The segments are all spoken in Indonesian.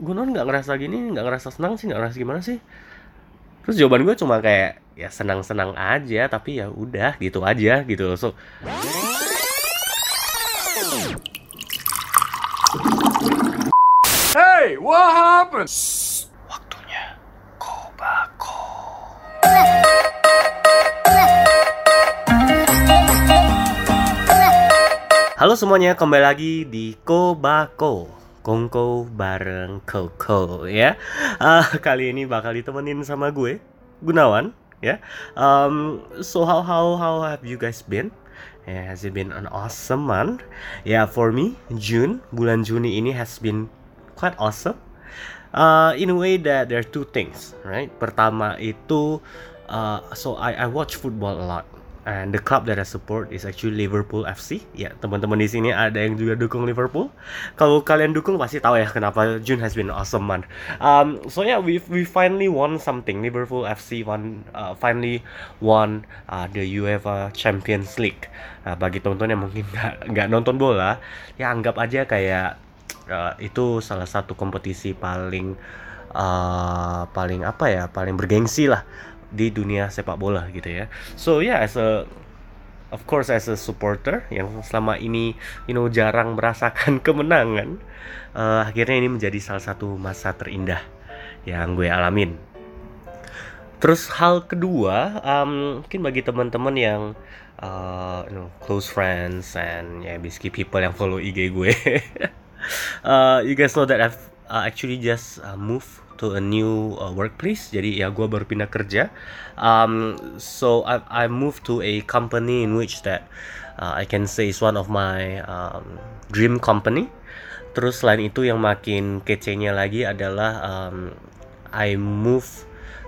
Gunon nggak ngerasa gini nggak ngerasa senang sih nggak ngerasa gimana sih? Terus jawaban gue cuma kayak ya senang-senang aja tapi ya udah gitu aja gitu. Loh so Hey, what happened? waktunya kobako. Halo semuanya, kembali lagi di Kobako Kongko bareng Koko ya Ah, Kali ini bakal ditemenin sama gue, Gunawan ya um, So how, how, how have you guys been? Yeah, has it been an awesome month? Yeah, for me, June, bulan Juni ini has been quite awesome uh, in a way that there are two things, right? Pertama itu, uh, so I I watch football a lot, and the club that I support is actually Liverpool FC. Ya, teman-teman di sini ada yang juga dukung Liverpool. Kalau kalian dukung pasti tahu ya kenapa June has been awesome month. Um, so yeah, we we finally won something. Liverpool FC won uh, finally won uh, the UEFA Champions League. Nah, bagi teman-teman yang mungkin nggak nonton bola, ya anggap aja kayak uh, itu salah satu kompetisi paling uh, paling apa ya paling bergengsi lah di dunia sepak bola gitu ya. So yeah as a of course as a supporter yang selama ini you know jarang merasakan kemenangan uh, akhirnya ini menjadi salah satu masa terindah yang gue alamin. Terus hal kedua, um, mungkin bagi teman-teman yang uh, you know, close friends and ya yeah, basically people yang follow IG gue, uh, you guys know that I've uh, actually just uh, moved to a new uh, workplace. Jadi ya gue baru pindah kerja. Um, so I I moved to a company in which that uh, I can say is one of my um, dream company. Terus selain itu yang makin kecenya lagi adalah um, I move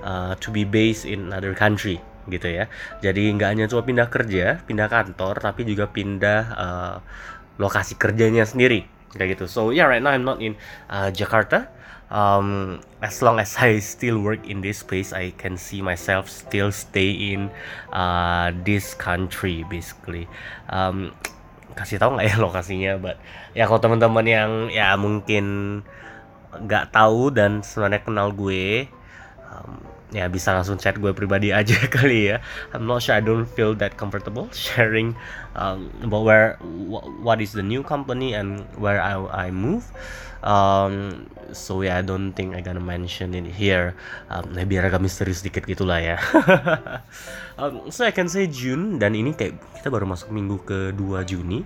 uh, to be based in another country gitu ya. Jadi nggak hanya cuma pindah kerja, pindah kantor, tapi juga pindah uh, lokasi kerjanya sendiri kayak gitu. So yeah, right now I'm not in uh, Jakarta. Um, as long as I still work in this place, I can see myself still stay in uh, this country basically. Um, kasih tahu nggak ya lokasinya, but ya kalau teman-teman yang ya mungkin nggak tahu dan sebenarnya kenal gue, um, ya bisa langsung chat gue pribadi aja kali ya. I'm not sure I don't feel that comfortable sharing um, about where wh- what is the new company and where I I move. Um, so yeah, I don't think I gonna mention it here. Um, nah, biar agak misterius sedikit gitulah ya. um, so I can say June dan ini kayak kita baru masuk minggu ke-2 Juni.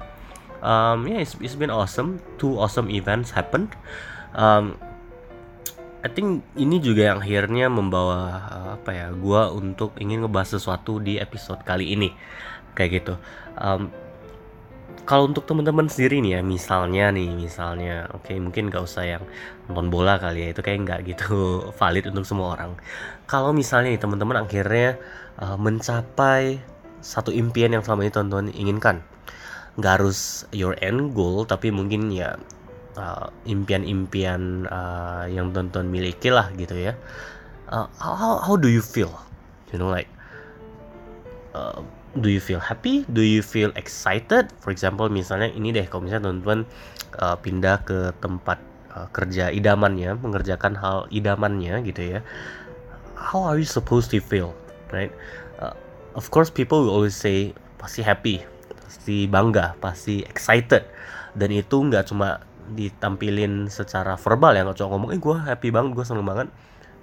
Um, yeah, it's, it's been awesome. Two awesome events happened. Um, I think ini juga yang akhirnya membawa uh, apa ya gua untuk ingin ngebahas sesuatu di episode kali ini kayak gitu um, kalau untuk teman-teman sendiri nih ya misalnya nih misalnya oke okay, mungkin gak usah yang nonton bola kali ya itu kayak nggak gitu valid untuk semua orang. Kalau misalnya nih teman-teman akhirnya uh, mencapai satu impian yang selama ini teman-teman inginkan. Nggak harus your end goal tapi mungkin ya uh, impian-impian uh, yang tonton miliki lah gitu ya. Uh, how how do you feel? You know like do you feel happy? Do you feel excited? For example misalnya ini deh kalau misalnya teman-teman uh, pindah ke tempat uh, kerja idamannya mengerjakan hal idamannya gitu ya how are you supposed to feel right? Uh, of course people will always say pasti happy pasti bangga pasti excited. Dan itu nggak cuma ditampilin secara verbal ya nggak cuma ngomong eh gue happy banget gue seneng banget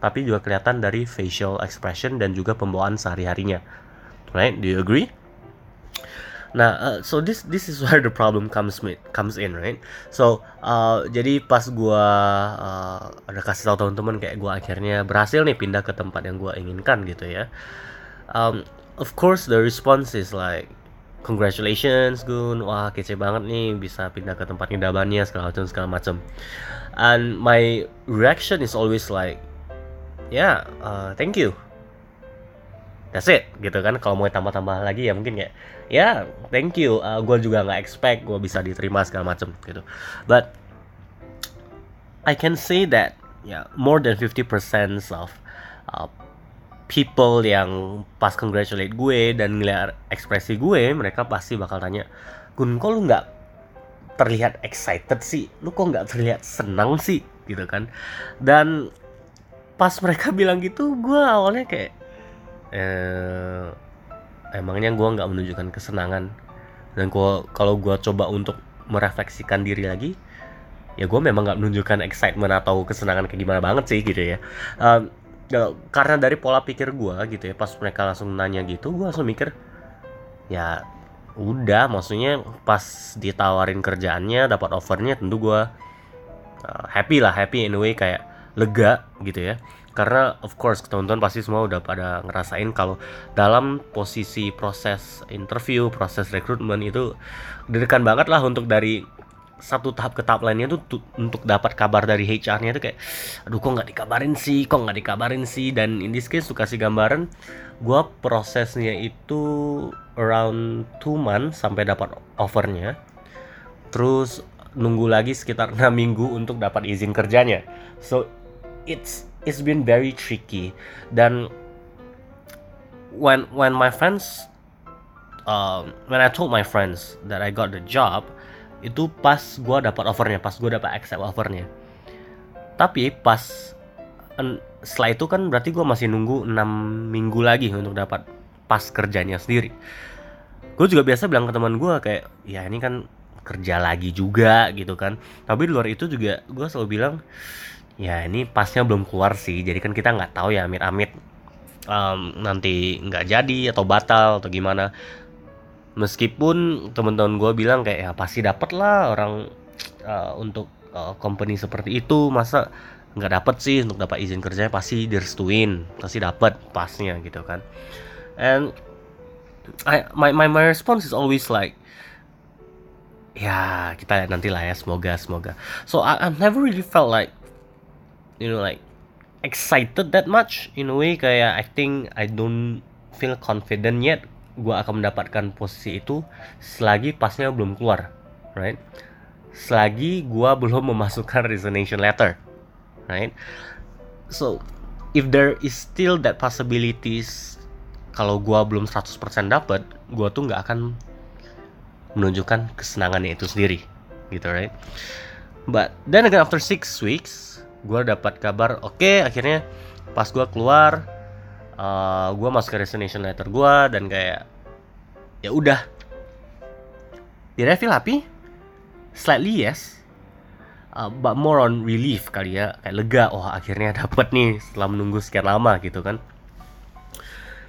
tapi juga kelihatan dari facial expression dan juga pembawaan sehari harinya right do you agree Nah, uh, so this this is where the problem comes with, comes in, right? So, uh, jadi pas gua uh, ada kasih tahu teman-teman kayak gua akhirnya berhasil nih pindah ke tempat yang gua inginkan gitu ya. Um, of course the response is like congratulations Gun, wah kece banget nih bisa pindah ke tempat idamannya segala macam segala macam. And my reaction is always like, yeah, uh, thank you that's it gitu kan. Kalau mau tambah-tambah lagi ya mungkin kayak ya thank you. Uh, gue juga nggak expect gue bisa diterima segala macem gitu. But I can say that ya yeah, more than 50% of uh, people yang pas congratulate gue dan ngeliat ekspresi gue mereka pasti bakal tanya Gun kok lu nggak terlihat excited sih? Lu kok nggak terlihat senang sih? Gitu kan. Dan pas mereka bilang gitu gue awalnya kayak eh, emangnya gue nggak menunjukkan kesenangan. Dan gua kalau gue coba untuk merefleksikan diri lagi ya gue memang nggak menunjukkan excitement atau kesenangan kayak gimana banget sih gitu ya. Um, karena dari pola pikir gue gitu ya pas mereka langsung nanya gitu gue langsung mikir ya udah maksudnya pas ditawarin kerjaannya dapat offernya tentu gue uh, happy lah happy in a way kayak lega gitu ya karena of course teman-teman pasti semua udah pada ngerasain kalau dalam posisi proses interview proses rekrutmen itu dedekan banget lah untuk dari satu tahap ke tahap lainnya tuh untuk dapat kabar dari HR-nya tuh kayak aduh kok nggak dikabarin sih? Kok nggak dikabarin sih? Dan in this case tuh kasih gambaran gue prosesnya itu around two months sampai dapat offernya. Terus nunggu lagi sekitar enam minggu untuk dapat izin kerjanya. So it's it's been very tricky. Dan when when my friends um, when I told my friends that I got the job itu pas gue dapat offernya pas gue dapat accept offernya. Tapi pas setelah itu kan berarti gue masih nunggu 6 minggu lagi untuk dapat pas kerjanya sendiri. Gue juga biasa bilang ke teman gue kayak ya ini kan kerja lagi juga gitu kan. Tapi di luar itu juga gue selalu bilang ya ini pasnya belum keluar sih. Jadi kan kita nggak tahu ya amit-amit um, nanti nggak jadi atau batal atau gimana. Meskipun teman-teman gue bilang kayak ya pasti dapat lah orang uh, untuk uh, company seperti itu. Masa nggak dapat sih untuk dapat izin kerjanya pasti direstuin pasti dapat pasnya gitu kan. And I my my my response is always like ya kita lihat nanti lah ya semoga semoga. So I, I've never really felt like you know like excited that much in a way kayak I think I don't feel confident yet gue akan mendapatkan posisi itu selagi pasnya belum keluar, right? Selagi gue belum memasukkan resignation letter, right? So, if there is still that possibilities kalau gue belum 100% dapat, gue tuh nggak akan menunjukkan kesenangannya itu sendiri, gitu, right? But then again after six weeks, gue dapat kabar, oke, okay, akhirnya pas gue keluar, uh, gue masuk ke resignation letter gue dan kayak ya udah did I happy slightly yes uh, but more on relief kali ya kayak lega oh akhirnya dapet nih setelah menunggu sekian lama gitu kan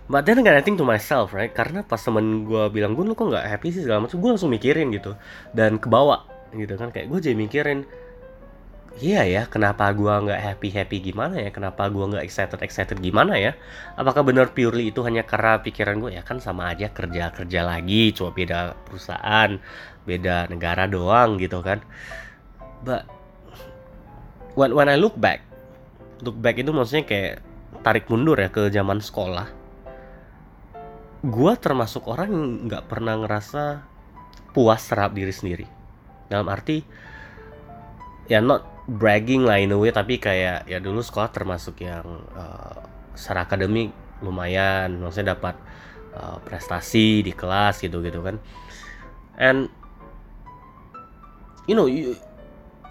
But then again, I think to myself, right? Karena pas temen gue bilang, gue lu kok gak happy sih segala macam, gue langsung mikirin gitu. Dan kebawa gitu kan, kayak gue jadi mikirin, iya ya kenapa gua nggak happy happy gimana ya? Kenapa gua nggak excited excited gimana ya? Apakah benar purely itu hanya karena pikiran gue ya kan sama aja kerja kerja lagi cuma beda perusahaan beda negara doang gitu kan. But when when I look back look back itu maksudnya kayak tarik mundur ya ke zaman sekolah. Gua termasuk orang yang nggak pernah ngerasa puas terhadap diri sendiri. Dalam arti ya not bragging lah in a way tapi kayak ya dulu sekolah termasuk yang uh, secara akademik lumayan maksudnya dapat uh, prestasi di kelas gitu gitu kan. And you know you,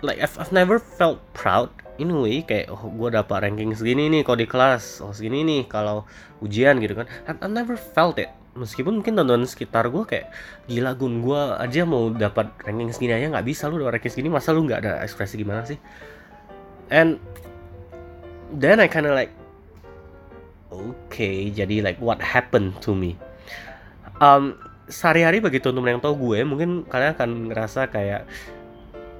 like I've, I've never felt proud in a way kayak oh gue dapat ranking segini nih kalau di kelas oh segini nih kalau ujian gitu kan. I've, I've never felt it meskipun mungkin teman-teman sekitar gue kayak gila gun gue aja mau dapat ranking segini aja nggak bisa lu dapat ranking segini masa lu nggak ada ekspresi gimana sih? And then I kinda like okay jadi like what happened to me? Um, sehari-hari bagi teman-teman yang tahu gue mungkin kalian akan ngerasa kayak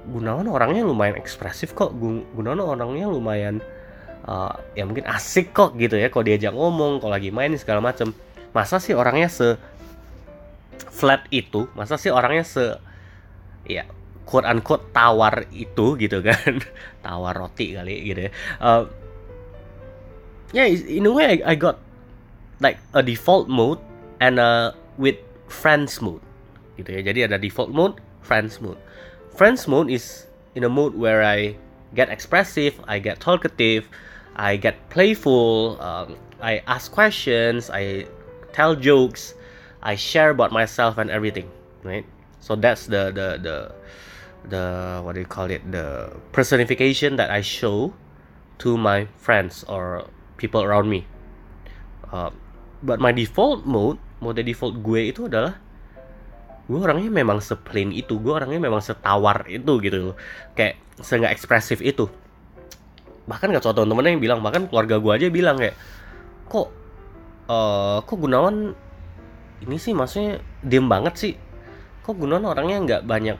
Gunawan orangnya lumayan ekspresif kok Gunawan orangnya lumayan uh, ya mungkin asik kok gitu ya kalau diajak ngomong kalau lagi main segala macem masa sih orangnya se flat itu? Masa sih orangnya se ya quote unquote tawar itu gitu kan? Tawar roti kali gitu ya. Uh, yeah in a way I, I got like a default mode and a with friends mode gitu ya. Jadi ada default mode friends mode friends mode is in a mode where I get expressive I get talkative I get playful um, I ask questions I tell jokes, I share about myself and everything, right? So that's the the the the what do you call it? The personification that I show to my friends or people around me. Uh, but my default mode mode default gue itu adalah gue orangnya memang seplain itu gue orangnya memang setawar itu gitu loh. Kayak seenggak ekspresif itu. Bahkan gak suatu temen-temen yang bilang bahkan keluarga gue aja bilang kayak kok uh, kok Gunawan ini sih maksudnya diem banget sih. Kok Gunawan orangnya nggak banyak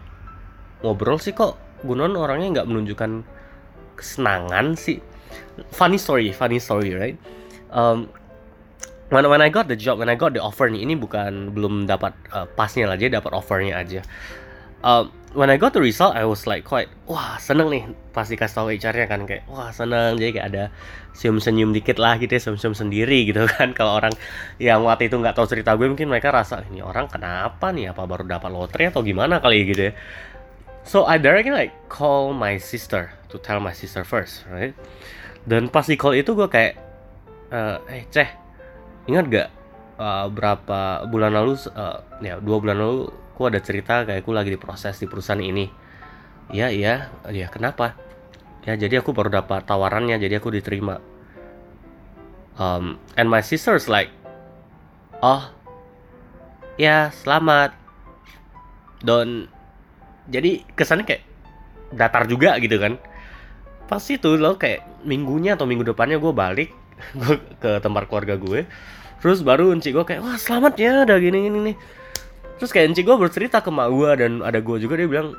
ngobrol sih? Kok Gunawan orangnya nggak menunjukkan kesenangan sih? Funny story funny story right? Um, when when I got the job when I got the offer nih ini bukan belum dapat uh, pasnya dia dapat offernya aja. Uh, when I got the result I was like quite wah seneng nih pasti kasih tahu HR-nya kan kayak wah seneng. Jadi kayak ada senyum senyum dikit lah gitu ya senyum senyum sendiri gitu kan. Kalau orang yang waktu itu nggak tahu cerita gue mungkin mereka rasa ini orang kenapa nih? Apa baru dapat lotre atau gimana kali gitu ya? So I directly like call my sister to tell my sister first right? Dan pas di call itu gue kayak uh, eh ceh ingat gak uh, berapa bulan lalu uh, ya dua bulan lalu aku ada cerita kayak aku lagi diproses di perusahaan ini. Iya iya. Ya kenapa? Ya jadi aku baru dapat tawarannya jadi aku diterima. Um, and my sisters like oh ya selamat. Don jadi kesannya kayak datar juga gitu kan. Pas itu lo kayak minggunya atau minggu depannya gue balik ke tempat keluarga gue. Terus baru enci gue kayak wah selamat ya ada gini gini nih terus enci gue bercerita ke mak gue dan ada gue juga dia bilang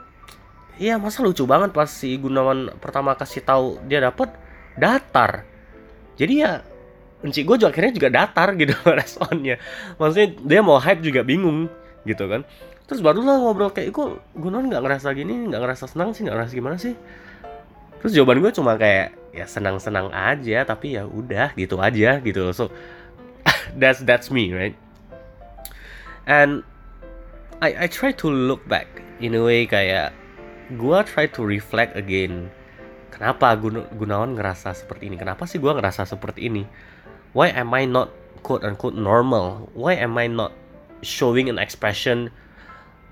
iya masa lucu banget pas si Gunawan pertama kasih tahu dia dapet datar. Jadi ya enci gue juga akhirnya juga datar gitu responnya. Maksudnya dia mau hype juga bingung gitu kan. Terus barulah ngobrol kayak kok Gunawan nggak ngerasa gini nggak ngerasa senang sih nggak ngerasa gimana sih? Terus jawaban gue cuma kayak ya senang-senang aja tapi ya udah gitu aja gitu so that's that's me right? And I I try to look back in a way kayak gue try to reflect again kenapa Gun Gunawan ngerasa seperti ini? Kenapa sih gue ngerasa seperti ini? Why am I not quote unquote normal? Why am I not showing an expression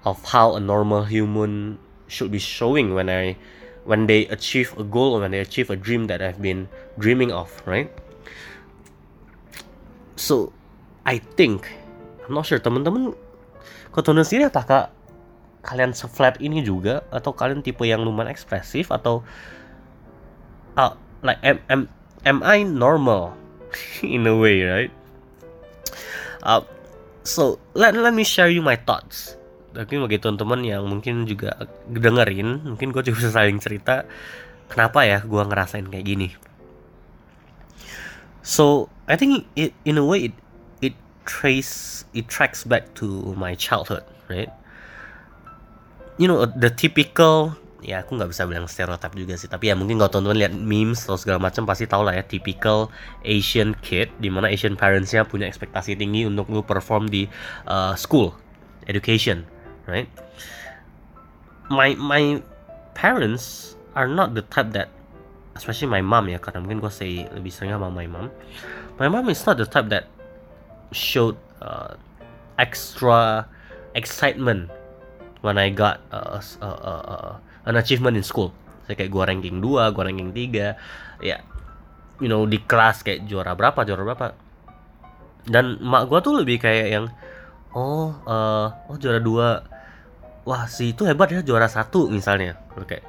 of how a normal human should be showing when I when they achieve a goal or when they achieve a dream that I've been dreaming of, right? So, I think, I'm not sure teman-teman, teman sendiri apakah kalian se-flat ini juga? Atau kalian tipe yang lumayan ekspresif? Atau uh, like am, am, am I normal? In a way, right? Uh, so let let me share you my thoughts. Tapi bagi teman-teman yang mungkin juga dengerin mungkin gue juga saling cerita kenapa ya gue ngerasain kayak gini? So I think it in a way it trace it tracks back to my childhood right you know the typical ya aku nggak bisa bilang stereotip juga sih tapi ya mungkin kalau teman-teman lihat memes atau segala macam pasti tahu lah ya typical Asian kid di mana Asian parentsnya punya ekspektasi tinggi untuk lu perform di uh, school education right? My my parents are not the type that, especially my mom ya, karena mungkin gue say lebih sering sama my mom. My mom is not the type that showed uh, extra excitement when I got uh, uh, uh, an achievement in school. Saya kayak gue ranking 2, gue ranking 3, ya, you know, di kelas kayak juara berapa, juara berapa. Dan mak gue tuh lebih kayak yang, oh, uh, oh juara dua, wah si itu hebat ya juara satu misalnya. Kayak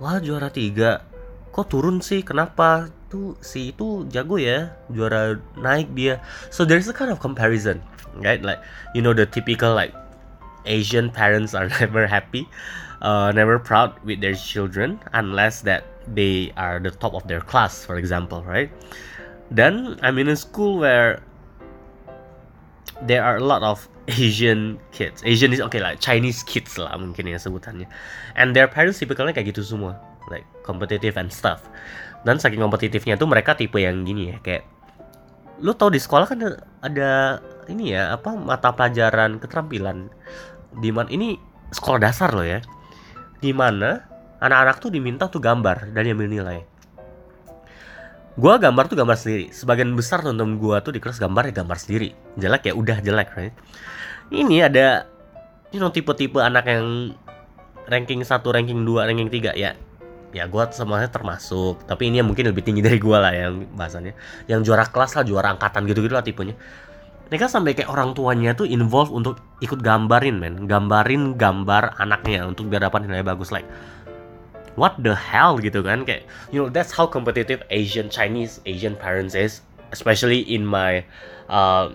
wah juara tiga. Kok turun sih? Kenapa tuh si itu jago ya juara naik dia so there's a kind of comparison right like you know the typical like Asian parents are never happy uh, never proud with their children unless that they are the top of their class for example right then I'm in a school where there are a lot of Asian kids. Asian is okay like Chinese kids lah mungkin ya sebutannya. And their parents typicalnya kayak gitu semua, like competitive and stuff. Dan saking kompetitifnya tuh mereka tipe yang gini ya, kayak lu tau di sekolah kan ada ini ya apa mata pelajaran keterampilan di mana ini sekolah dasar loh ya. Di mana anak-anak tuh diminta tuh gambar dan ambil nilai. Gue gambar tuh gambar sendiri. Sebagian besar temen-temen gue tuh di kelas gambar ya gambar sendiri. Jelek ya udah jelek right? Ini ada you know tipe-tipe anak yang ranking 1, ranking 2, ranking 3 ya ya gue semuanya termasuk tapi ini yang mungkin lebih tinggi dari gue lah yang bahasannya. Yang juara kelas lah juara angkatan gitu gitu lah tipenya. Mereka sampai kayak orang tuanya tuh involve untuk ikut gambarin men. Gambarin gambar anaknya untuk biar dapat nilai bagus like what the hell gitu kan kayak you know that's how competitive Asian Chinese Asian parents is especially in my uh,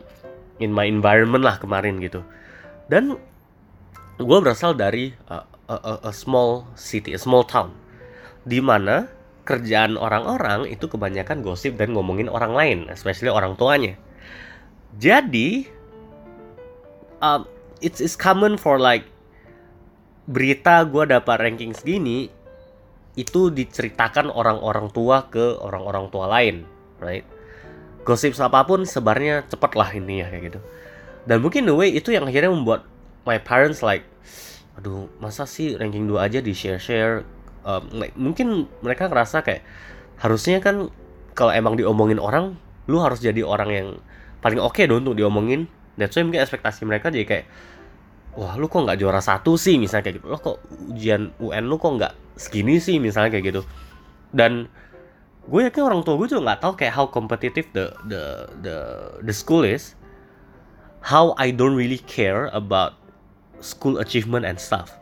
in my environment lah kemarin gitu. Dan gue berasal dari uh, a, a, a small city a small town di mana kerjaan orang-orang itu kebanyakan gosip dan ngomongin orang lain, especially orang tuanya. Jadi, um, it's it's common for like berita gue dapat ranking segini itu diceritakan orang-orang tua ke orang-orang tua lain, right? Gosip apa pun sebarnya cepet lah intinya kayak gitu. Dan mungkin the way itu yang akhirnya membuat my parents like, aduh masa sih ranking 2 aja di share-share um, mungkin mereka ngerasa kayak harusnya kan kalau emang diomongin orang lu harus jadi orang yang paling oke okay dong untuk diomongin. Dan so mungkin ekspektasi mereka jadi kayak wah lu kok nggak juara satu sih? Misalnya kayak gitu. Lo kok ujian UN lu kok nggak segini sih? Misalnya kayak gitu. Dan gue yakin orang tua gue juga nggak tahu kayak how competitive the the the the school is how I don't really care about school achievement and stuff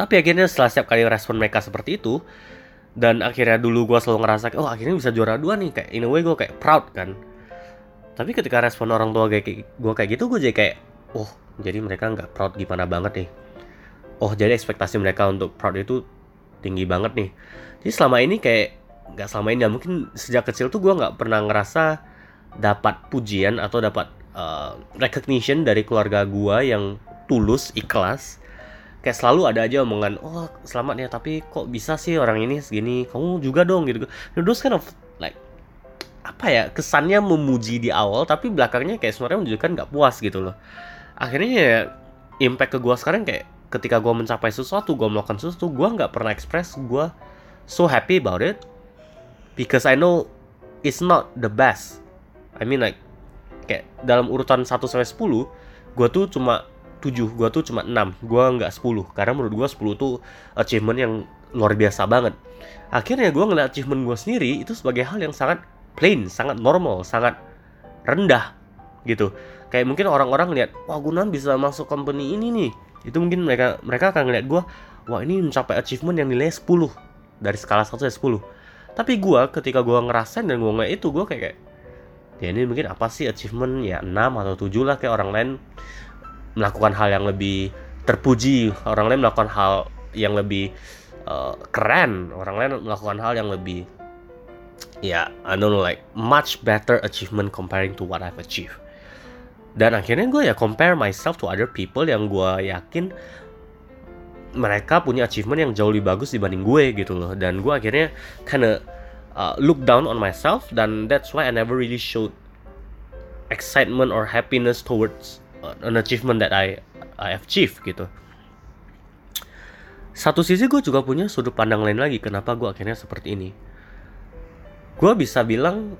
tapi akhirnya setelah setiap kali respon mereka seperti itu dan akhirnya dulu gue selalu ngerasa oh akhirnya bisa juara dua nih kayak in a way gue kayak proud kan. Tapi ketika respon orang tua kayak gue kayak gitu gue jadi kayak oh jadi mereka nggak proud gimana banget nih? Oh jadi ekspektasi mereka untuk proud itu tinggi banget nih. Jadi selama ini kayak nggak selama ini ya mungkin sejak kecil tuh gue nggak pernah ngerasa dapat pujian atau dapat uh, recognition dari keluarga gue yang tulus ikhlas kayak selalu ada aja omongan oh selamat ya tapi kok bisa sih orang ini segini? Kamu juga dong gitu. Those kind of like apa ya kesannya memuji di awal tapi belakangnya kayak sebenarnya menunjukkan nggak puas gitu loh. Akhirnya ya impact ke gue sekarang kayak ketika gue mencapai sesuatu gue melakukan sesuatu gue nggak pernah express gue so happy about it because I know it's not the best. I mean like kayak dalam urutan 1 sampai 10 gue tuh cuma 7 gue tuh cuma 6 gue nggak 10 karena menurut gue 10 tuh achievement yang luar biasa banget. Akhirnya gue ngeliat achievement gue sendiri itu sebagai hal yang sangat plain sangat normal sangat rendah gitu. Kayak mungkin orang-orang ngeliat wah Gunan bisa masuk company ini nih. Itu mungkin mereka mereka akan ngeliat gue wah ini mencapai achievement yang nilainya 10 dari skala 1 sampai 10 tapi gue ketika gue ngerasain dan gue ngeliat itu gue kayak, kayak ya ini mungkin apa sih achievement ya 6 atau 7 lah kayak orang lain melakukan hal yang lebih terpuji orang lain melakukan hal yang lebih uh, keren orang lain melakukan hal yang lebih ya yeah, I don't know like much better achievement comparing to what I've achieved. Dan akhirnya gue ya compare myself to other people yang gue yakin mereka punya achievement yang jauh lebih bagus dibanding gue gitu loh. Dan gue akhirnya kinda uh, look down on myself dan that's why I never really showed excitement or happiness towards an achievement that I I achieve gitu. Satu sisi gue juga punya sudut pandang lain lagi kenapa gue akhirnya seperti ini. Gue bisa bilang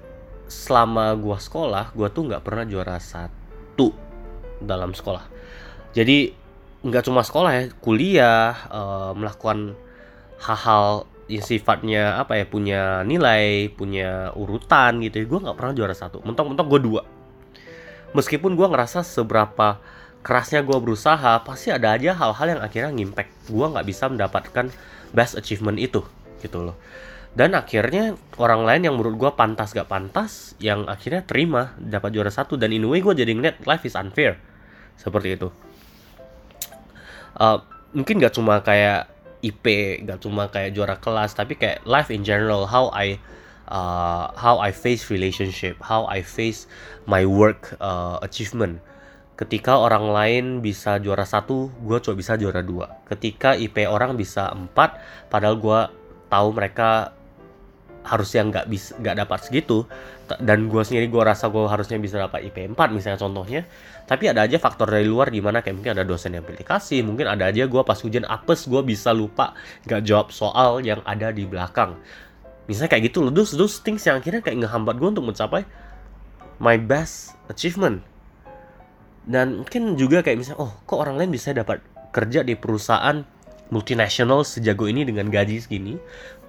selama gue sekolah gue tuh nggak pernah juara satu dalam sekolah. Jadi nggak cuma sekolah ya, kuliah, uh, melakukan hal-hal yang sifatnya apa ya punya nilai, punya urutan gitu. Ya. Gue nggak pernah juara satu. Mentok-mentok gue dua meskipun gue ngerasa seberapa kerasnya gue berusaha pasti ada aja hal-hal yang akhirnya ngimpact gue nggak bisa mendapatkan best achievement itu gitu loh. Dan akhirnya orang lain yang menurut gue pantas gak pantas yang akhirnya terima dapat juara satu. Dan in a way gue jadi ngeliat life is unfair. Seperti itu. Uh, mungkin gak cuma kayak IP gak cuma kayak juara kelas tapi kayak life in general how I uh, how I face relationship, how I face my work uh, achievement. Ketika orang lain bisa juara satu, gue coba bisa juara dua. Ketika IP orang bisa empat, padahal gue tahu mereka harusnya nggak bisa nggak dapat segitu dan gue sendiri gue rasa gue harusnya bisa dapat IP 4 misalnya contohnya tapi ada aja faktor dari luar gimana kayak mungkin ada dosen yang pilih kasih mungkin ada aja gue pas ujian apes gue bisa lupa nggak jawab soal yang ada di belakang misalnya kayak gitu loh. Those, those things yang akhirnya kayak ngehambat gue untuk mencapai my best achievement. Dan mungkin juga kayak misalnya oh kok orang lain bisa dapat kerja di perusahaan multinasional sejago ini dengan gaji segini?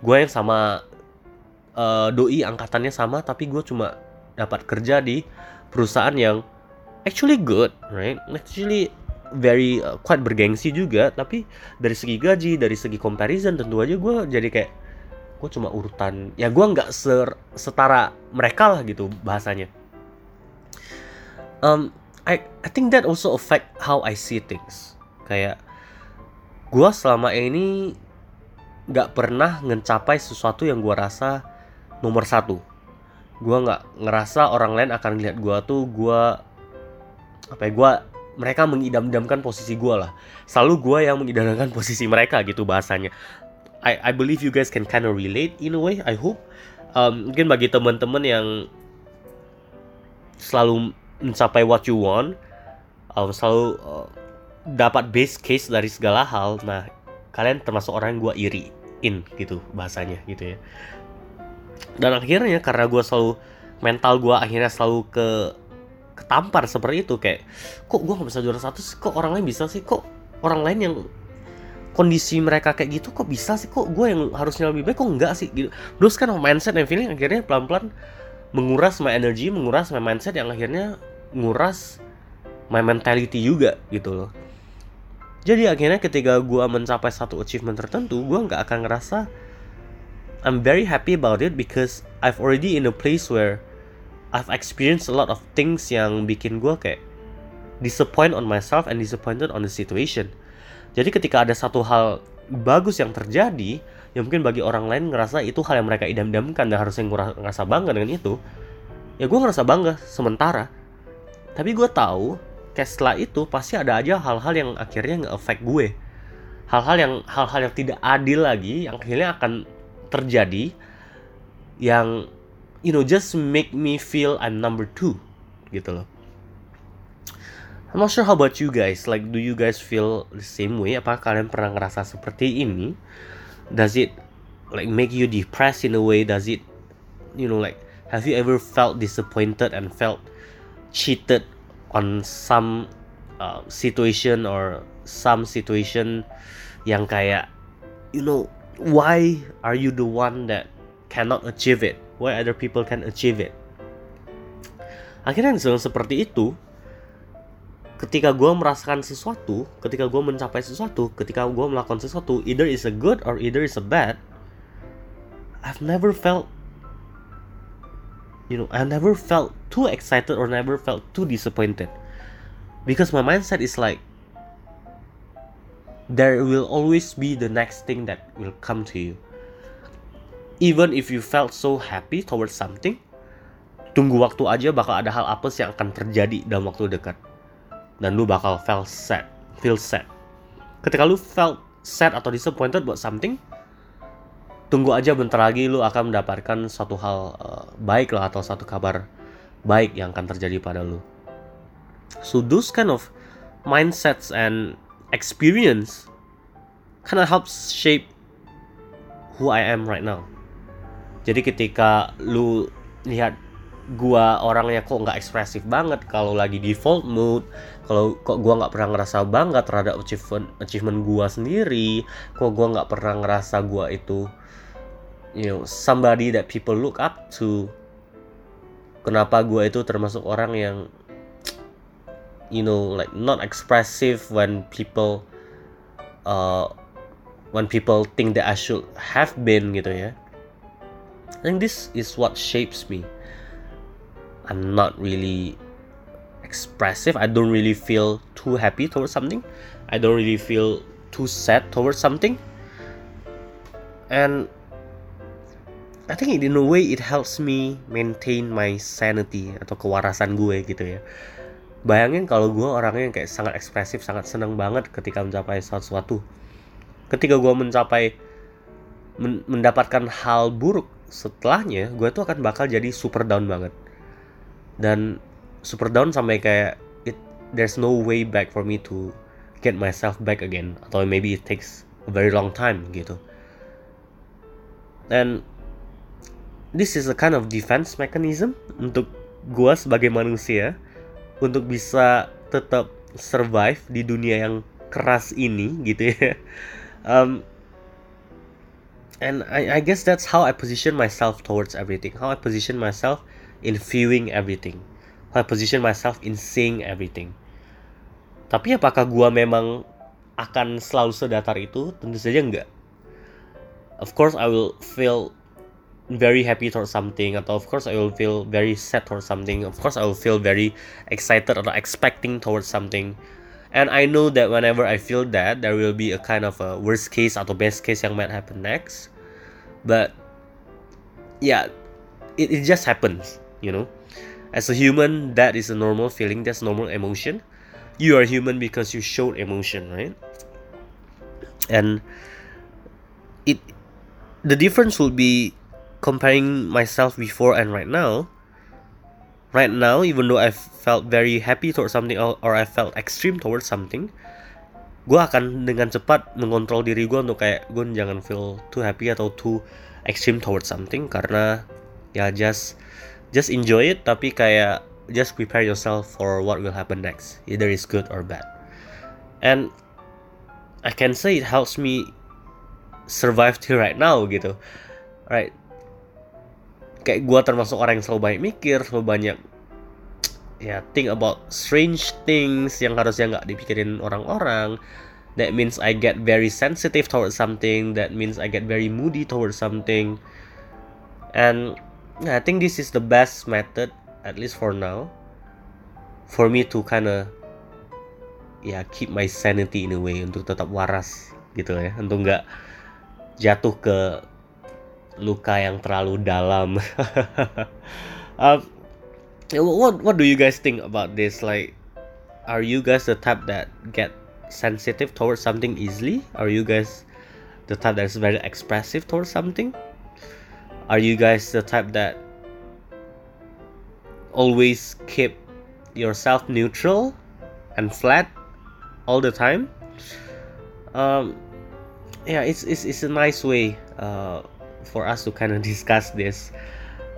Gue yang sama uh, doi angkatannya sama tapi gue cuma dapat kerja di perusahaan yang actually good right? Actually very uh, quite bergengsi juga. Tapi dari segi gaji dari segi comparison tentu aja gue jadi kayak gue cuma urutan ya gue nggak ser setara mereka lah gitu bahasanya. Um, I I think that also affect how I see things. Kayak gue selama ini nggak pernah mencapai sesuatu yang gue rasa nomor satu. Gue nggak ngerasa orang lain akan lihat gue tuh gue apa ya gue mereka mengidam-idamkan posisi gue lah. Selalu gue yang mengidam-idamkan posisi mereka gitu bahasanya I I believe you guys can kind of relate in a way I hope. Um, mungkin bagi teman-teman yang selalu mencapai what you want um, selalu uh, dapat base case dari segala hal nah kalian termasuk orang yang gue iri in gitu bahasanya gitu ya. Dan akhirnya karena gue selalu mental gue akhirnya selalu ke ketampar seperti itu kayak kok gue nggak bisa juara satu sih? Kok orang lain bisa sih? Kok orang lain yang kondisi mereka kayak gitu kok bisa sih? Kok gue yang harusnya lebih baik kok enggak sih? Gitu. Terus kan mindset dan feeling akhirnya pelan-pelan menguras my energy menguras my mindset yang akhirnya nguras my mentality juga gitu loh. Jadi akhirnya ketika gue mencapai satu achievement tertentu gue nggak akan ngerasa I'm very happy about it because I've already in a place where I've experienced a lot of things yang bikin gue kayak disappoint on myself and disappointed on the situation. Jadi ketika ada satu hal bagus yang terjadi, yang mungkin bagi orang lain ngerasa itu hal yang mereka idam-idamkan dan harusnya ngerasa bangga dengan itu, ya gue ngerasa bangga sementara. Tapi gue tahu, kayak setelah itu pasti ada aja hal-hal yang akhirnya nge-affect gue. Hal-hal yang hal-hal yang tidak adil lagi yang akhirnya akan terjadi yang you know just make me feel I'm number two gitu loh. I'm not sure how about you guys. Like, do you guys feel the same way? Apa kalian pernah ngerasa seperti ini? Does it like make you depressed in a way? Does it, you know, like have you ever felt disappointed and felt cheated on some uh, situation or some situation yang kayak, you know, why are you the one that cannot achieve it why other people can achieve it akhirnya dengan seperti itu ketika gue merasakan sesuatu ketika gue mencapai sesuatu ketika gue melakukan sesuatu either is a good or either is a bad I've never felt you know I never felt too excited or never felt too disappointed because my mindset is like there will always be the next thing that will come to you. Even if you felt so happy towards something, tunggu waktu aja bakal ada hal apa sih yang akan terjadi dalam waktu dekat. Dan lu bakal feel sad, feel sad. Ketika lu felt sad atau disappointed buat something, tunggu aja bentar lagi lu akan mendapatkan suatu hal uh, baik lah atau satu kabar baik yang akan terjadi pada lu. So those kind of mindsets and experience kind of helps shape who I am right now. Jadi ketika lu lihat gua orangnya kok nggak ekspresif banget. Kalau lagi default mood kalau kok gua nggak pernah ngerasa bangga terhadap achievement achievement gua sendiri kok gua nggak pernah ngerasa gua itu you know somebody that people look up to. Kenapa gua itu termasuk orang yang you know like not expressive when people uh, when people think that I should have been gitu ya. I think this is what shapes me I'm not really expressive. I don't really feel too happy towards something. I don't really feel too sad towards something. And I think in a way it helps me maintain my sanity atau kewarasan gue gitu ya. Bayangin kalau gue orangnya yang kayak sangat ekspresif sangat senang banget ketika mencapai sesuatu. Ketika gue mencapai men mendapatkan hal buruk setelahnya gue tuh akan bakal jadi super down banget dan super down sampai kayak it there's no way back for me to get myself back again. Atau maybe it takes a very long time gitu. And this is a kind of defense mechanism untuk gue sebagai manusia untuk bisa tetap survive di dunia yang keras ini gitu ya. Um, and I, I guess that's how I position myself towards everything. How I position myself in viewing everything. I position myself in seeing everything. Tapi apakah gua memang akan selalu sedatar itu? Tentu saja enggak. Of course I will feel very happy towards something atau of course I will feel very sad towards something. Of course I will feel very excited or expecting towards something. And I know that whenever I feel that there will be a kind of a worst case atau best case yang might happen next. But yeah it, it just happens you know. As a human that is a normal feeling. That's normal emotion. You are human because you showed emotion right? And it the difference will be comparing myself before and right now. Right now even though I felt very happy towards something or I felt extreme towards something gue akan dengan cepat mengontrol diri gue untuk kayak gue jangan feel too happy atau too extreme towards something. Karena ya just just enjoy it tapi kayak just prepare yourself for what will happen next either it's good or bad. And I can say it helps me survive till right now gitu. Right. Kayak gue termasuk orang yang selalu banyak mikir selalu banyak ya think about strange things yang harusnya nggak dipikirin orang-orang. That means I get very sensitive towards something that means I get very moody towards something. And I think this is the best method at least for now for me to kind of ya keep my sanity in a way untuk tetap waras gitu ya untuk nggak jatuh ke luka yang terlalu dalam. uh, what what do you guys think about this? Like, are you guys the type that get sensitive towards something easily? Are you guys the type that is very expressive towards something? Are you guys the type that always keep yourself neutral and flat all the time? Um, yeah, it's it's, it's a nice way. Uh, for us to kind of discuss this.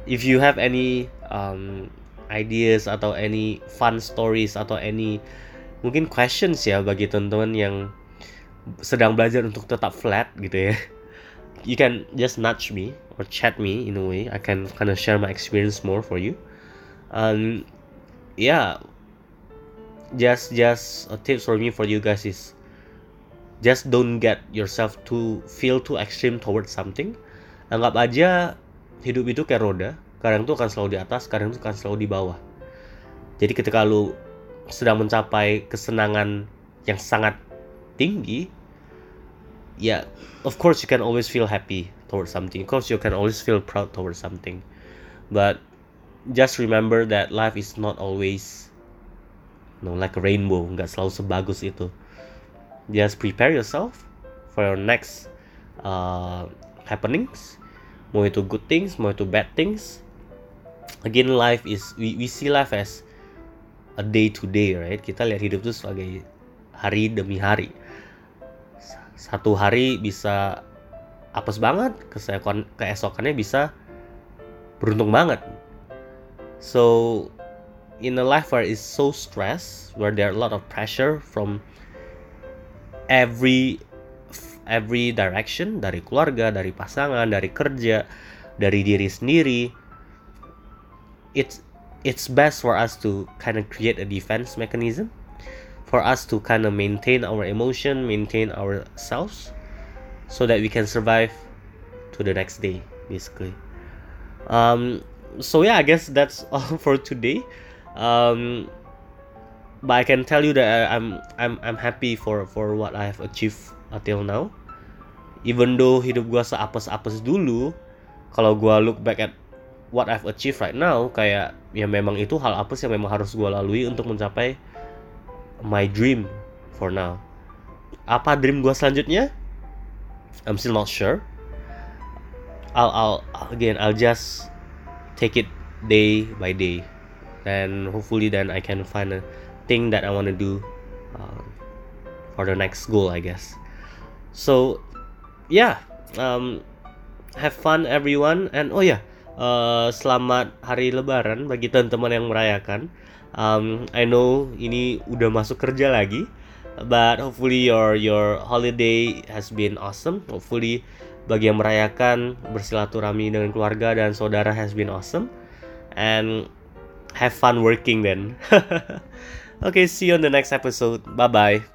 If you have any um, ideas atau any fun stories atau any mungkin questions ya bagi teman-teman yang sedang belajar untuk tetap flat gitu ya. You can just nudge me or chat me in a way. I can kind of share my experience more for you. Um, yeah, just just a tips for me for you guys is just don't get yourself to feel too extreme towards something anggap aja hidup itu kayak roda kadang tuh akan selalu di atas kadang tuh akan selalu di bawah jadi ketika lu sedang mencapai kesenangan yang sangat tinggi yeah, of course you can always feel happy towards something. Of course you can always feel proud towards something. But just remember that life is not always you know, like a rainbow. Nggak selalu sebagus itu. Just prepare yourself for your next uh, happenings. Mau itu good things mau itu bad things. Again life is we, we see life as a day to day right? Kita lihat hidup itu sebagai hari demi hari satu hari bisa apes banget keesokan keesokannya bisa beruntung banget so in a life where it's so stress where there are a lot of pressure from every every direction dari keluarga, dari pasangan, dari kerja, dari diri sendiri. It's it's best for us to kind of create a defense mechanism for us to kind of maintain our emotion, maintain ourselves so that we can survive to the next day basically. Um so yeah, I guess that's all for today. Um but I can tell you that I'm I'm I'm happy for for what I have achieved until now even though hidup gue seapes-apes dulu kalau gue look back at what I've achieved right now kayak ya memang itu hal apes yang memang harus gue lalui untuk mencapai my dream for now. Apa dream gue selanjutnya? I'm still not sure. I'll, I'll again I'll just take it day by day. And hopefully then I can find a thing that I want to do uh, for the next goal I guess. So yeah um, have fun everyone. And oh yeah, uh, selamat hari lebaran bagi teman-teman yang merayakan um, I know ini udah masuk kerja lagi but hopefully your your holiday has been awesome. Hopefully bagi yang merayakan bersilaturahmi dengan keluarga dan saudara has been awesome. And have fun working then. Okay see you on the next episode. Bye bye